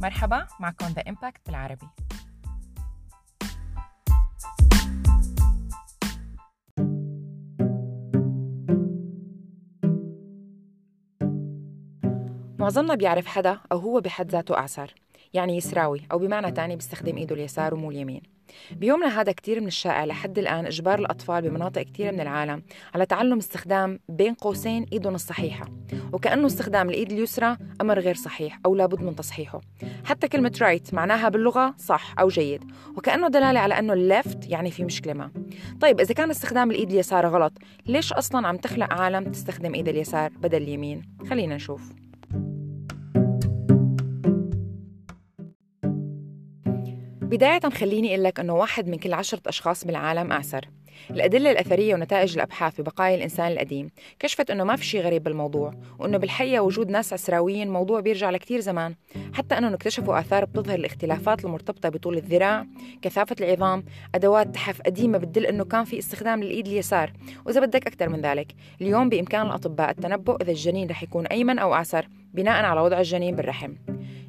مرحبا معكم The Impact بالعربي. معظمنا بيعرف حدا أو هو بحد ذاته أعسر. يعني يسراوي أو بمعنى تاني بيستخدم إيده اليسار ومو اليمين. بيومنا هذا كتير من الشائع لحد الآن إجبار الأطفال بمناطق كتير من العالم على تعلم استخدام بين قوسين إيدهم الصحيحة. وكأنه استخدام الإيد اليسرى أمر غير صحيح أو لابد من تصحيحه. حتى كلمة right معناها باللغة صح أو جيد. وكأنه دلالة على أنه ال left يعني في مشكلة ما. طيب إذا كان استخدام الإيد اليسار غلط ليش أصلا عم تخلق عالم تستخدم إيد اليسار بدل اليمين؟ خلينا نشوف. بداية خليني أقول لك أنه واحد من كل عشرة أشخاص بالعالم أعسر. الأدلة الأثرية ونتائج الأبحاث ببقايا الإنسان القديم كشفت أنه ما في شيء غريب بالموضوع وأنه بالحقيقة وجود ناس عسراويين موضوع بيرجع لكتير زمان. حتى أنه اكتشفوا آثار بتظهر الاختلافات المرتبطة بطول الذراع كثافة العظام أدوات تحف قديمة بتدل أنه كان في استخدام للإيد اليسار. وإذا بدك أكثر من ذلك اليوم بإمكان الأطباء التنبؤ إذا الجنين رح يكون أيمن أو أعسر. بناء على وضع الجنين بالرحم.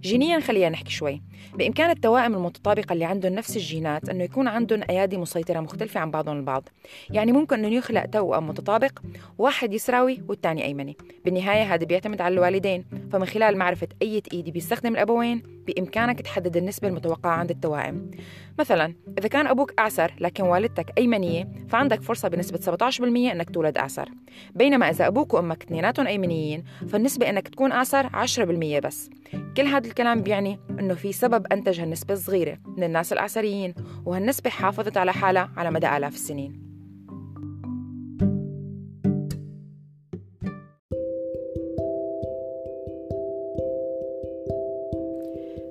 جينيا خلينا نحكي شوي. بإمكان التوائم المتطابقة اللي عندهم نفس الجينات أنه يكون عندهم أيادي مسيطرة مختلفة عن بعضهم البعض. يعني ممكن أنه يخلق توأم متطابق واحد يسراوي والثاني أيمني. بالنهاية هذا بيعتمد على الوالدين. فمن خلال معرفة أي إيد بيستخدم الأبوين بإمكانك تحدد النسبة المتوقعة عند التوائم. مثلا إذا كان أبوك أعسر لكن والدتك أيمنية فعندك فرصة بنسبة 17% أنك تولد أعسر. بينما إذا أبوك وأمك اثنيناتهم أيمنيين فالنسبة أنك تكون أعسر 10% بس. كل هذا الكلام بيعني أنه في سبب أنتج هالنسبة الصغيرة من الناس الأعسريين وهالنسبة حافظت على حالها على مدى آلاف السنين.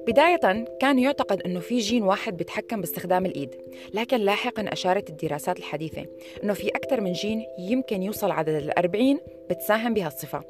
بداية كان يعتقد أنه في جين واحد بيتحكم باستخدام الإيد لكن لاحقا أشارت الدراسات الحديثة أنه في أكثر من جين يمكن يوصل عدد الأربعين بتساهم بهالصفة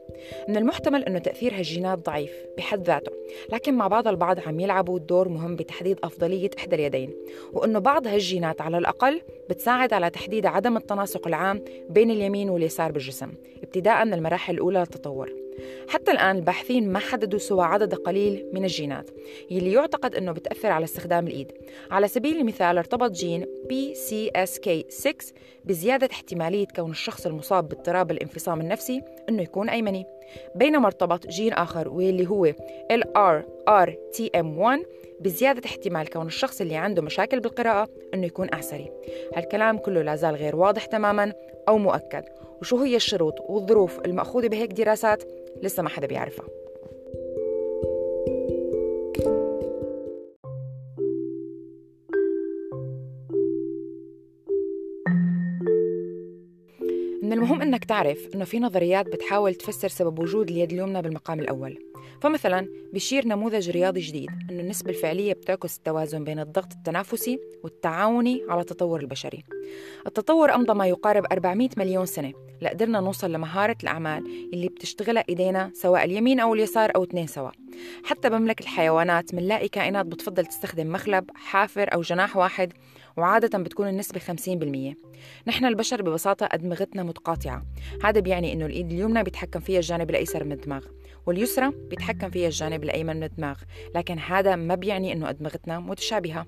من المحتمل أنه تأثير هالجينات ضعيف بحد ذاته لكن مع بعض البعض عم يلعبوا دور مهم بتحديد أفضلية إحدى اليدين وأنه بعض هالجينات على الأقل بتساعد على تحديد عدم التناسق العام بين اليمين واليسار بالجسم ابتداء من المراحل الأولى للتطور. حتى الآن الباحثين ما حددوا سوى عدد قليل من الجينات يلي يعتقد أنه بتأثر على استخدام الإيد. على سبيل المثال ارتبط جين PCSK6 بزيادة احتمالية كون الشخص المصاب باضطراب الانفصام النفسي أنه يكون أيمني. بينما ارتبط جين آخر واللي هو LRRTM1 بزيادة احتمال كون الشخص اللي عنده مشاكل بالقراءة أنه يكون أعسري هالكلام كله لازال غير واضح تماما أو مؤكد. وشو هي الشروط والظروف المأخوذة بهيك دراسات؟ لسه ما حدا بيعرفها. من المهم إنك تعرف إنه في نظريات بتحاول تفسر سبب وجود اليد اليمنى بالمقام الأول. فمثلا بشير نموذج رياضي جديد إنه النسبة الفعلية بتعكس التوازن بين الضغط التنافسي والتعاوني على التطور البشري. التطور أمضى ما يقارب 400 مليون سنة لقدرنا نوصل لمهارة الأعمال اللي بتشتغلها إيدينا سواء اليمين أو اليسار أو اثنين سوا. حتى بملك الحيوانات منلاقي كائنات بتفضل تستخدم مخلب حافر أو جناح واحد وعادة بتكون النسبة 50% نحن البشر ببساطة أدمغتنا متقاطعة. هذا بيعني إنه الإيد اليمنى بيتحكم فيها الجانب الأيسر من الدماغ. واليسرى بيتحكم فيها الجانب الأيمن من الدماغ لكن هذا ما بيعني إنه أدمغتنا متشابهة.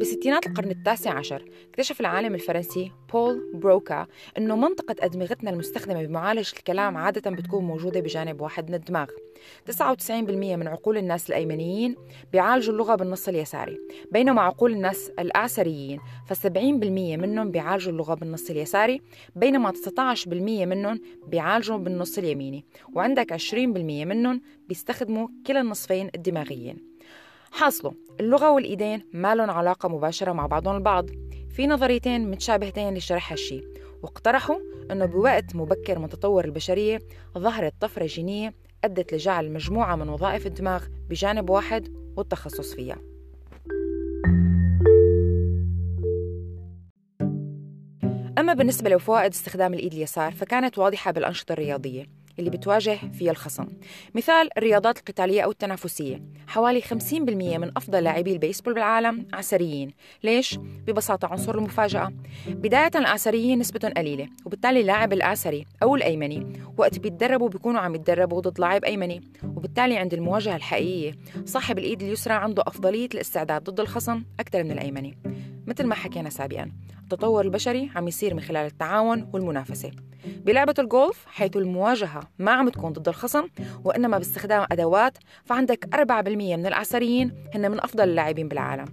بستينات القرن التاسع عشر اكتشف العالم الفرنسي بول بروكا أنه منطقة أدمغتنا المستخدمة بمعالجة الكلام عادة بتكون موجودة بجانب واحد من الدماغ. 99% من عقول الناس الأيمنيين بيعالجوا اللغة بالنص اليساري بينما عقول الناس الأعسريين ف70% منهم بيعالجوا اللغة بالنص اليساري بينما 19% منهم بيعالجوا بالنص اليميني وعندك 20% منهم بيستخدموا كلا النصفين الدماغيين. حاصله اللغة والإيدين ما لهم علاقة مباشرة مع بعضهم البعض. في نظريتين متشابهتين لشرح هالشي. واقترحوا أنه بوقت مبكر من تطور البشرية ظهرت طفرة جينية أدت لجعل مجموعة من وظائف الدماغ بجانب واحد والتخصص فيها. أما بالنسبة لفوائد استخدام الإيد اليسار فكانت واضحة بالأنشطة الرياضية. اللي بتواجه فيها الخصم. مثال الرياضات القتالية أو التنافسية. حوالي 50% من أفضل لاعبي البيسبول بالعالم عسريين. ليش؟ ببساطة عنصر المفاجأة. بداية الآسريين نسبتهم قليلة وبالتالي اللاعب الآسري أو الأيمني وقت بيتدربوا بيكونوا عم يتدربوا ضد لاعب أيمني وبالتالي عند المواجهة الحقيقية صاحب الإيد اليسرى عنده أفضلية الاستعداد ضد الخصم أكثر من الأيمني. مثل ما حكينا سابقا. التطور البشري عم يصير من خلال التعاون والمنافسة. بلعبة الجولف حيث المواجهة ما عم تكون ضد الخصم وإنما باستخدام أدوات فعندك 4% من العسريين هن من أفضل اللاعبين بالعالم.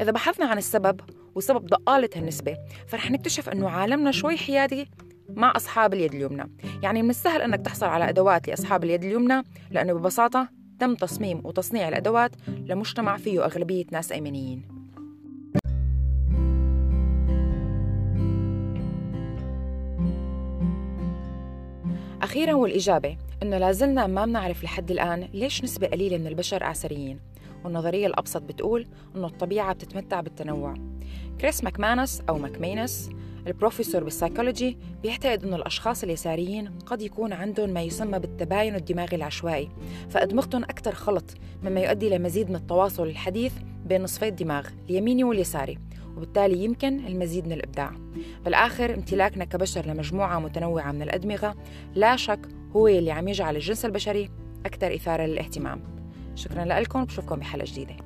إذا بحثنا عن السبب وسبب ضآلة هالنسبة فرح نكتشف أنه عالمنا شوي حيادي مع أصحاب اليد اليمنى. يعني من السهل أنك تحصل على أدوات لأصحاب اليد اليمنى لأنه ببساطة تم تصميم وتصنيع الأدوات لمجتمع فيه أغلبية ناس أيمنيين أخيرا والإجابة إنه لازلنا ما بنعرف لحد الآن ليش نسبة قليلة من البشر آثريين. والنظرية الأبسط بتقول إنه الطبيعة بتتمتع بالتنوع. كريس ماكمانس أو ماكمينس البروفيسور بالسايكولوجي بيعتقد أن الأشخاص اليساريين قد يكون عندهم ما يسمى بالتباين الدماغي العشوائي فأدمغتهم أكثر خلط مما يؤدي لمزيد من التواصل الحديث بين نصفي الدماغ اليميني واليساري. وبالتالي يمكن المزيد من الإبداع. بالآخر امتلاكنا كبشر لمجموعة متنوعة من الأدمغة لا شك هو اللي عم يجعل الجنس البشري أكثر إثارة للاهتمام. شكرا لكم وبشوفكم بحلقة جديدة.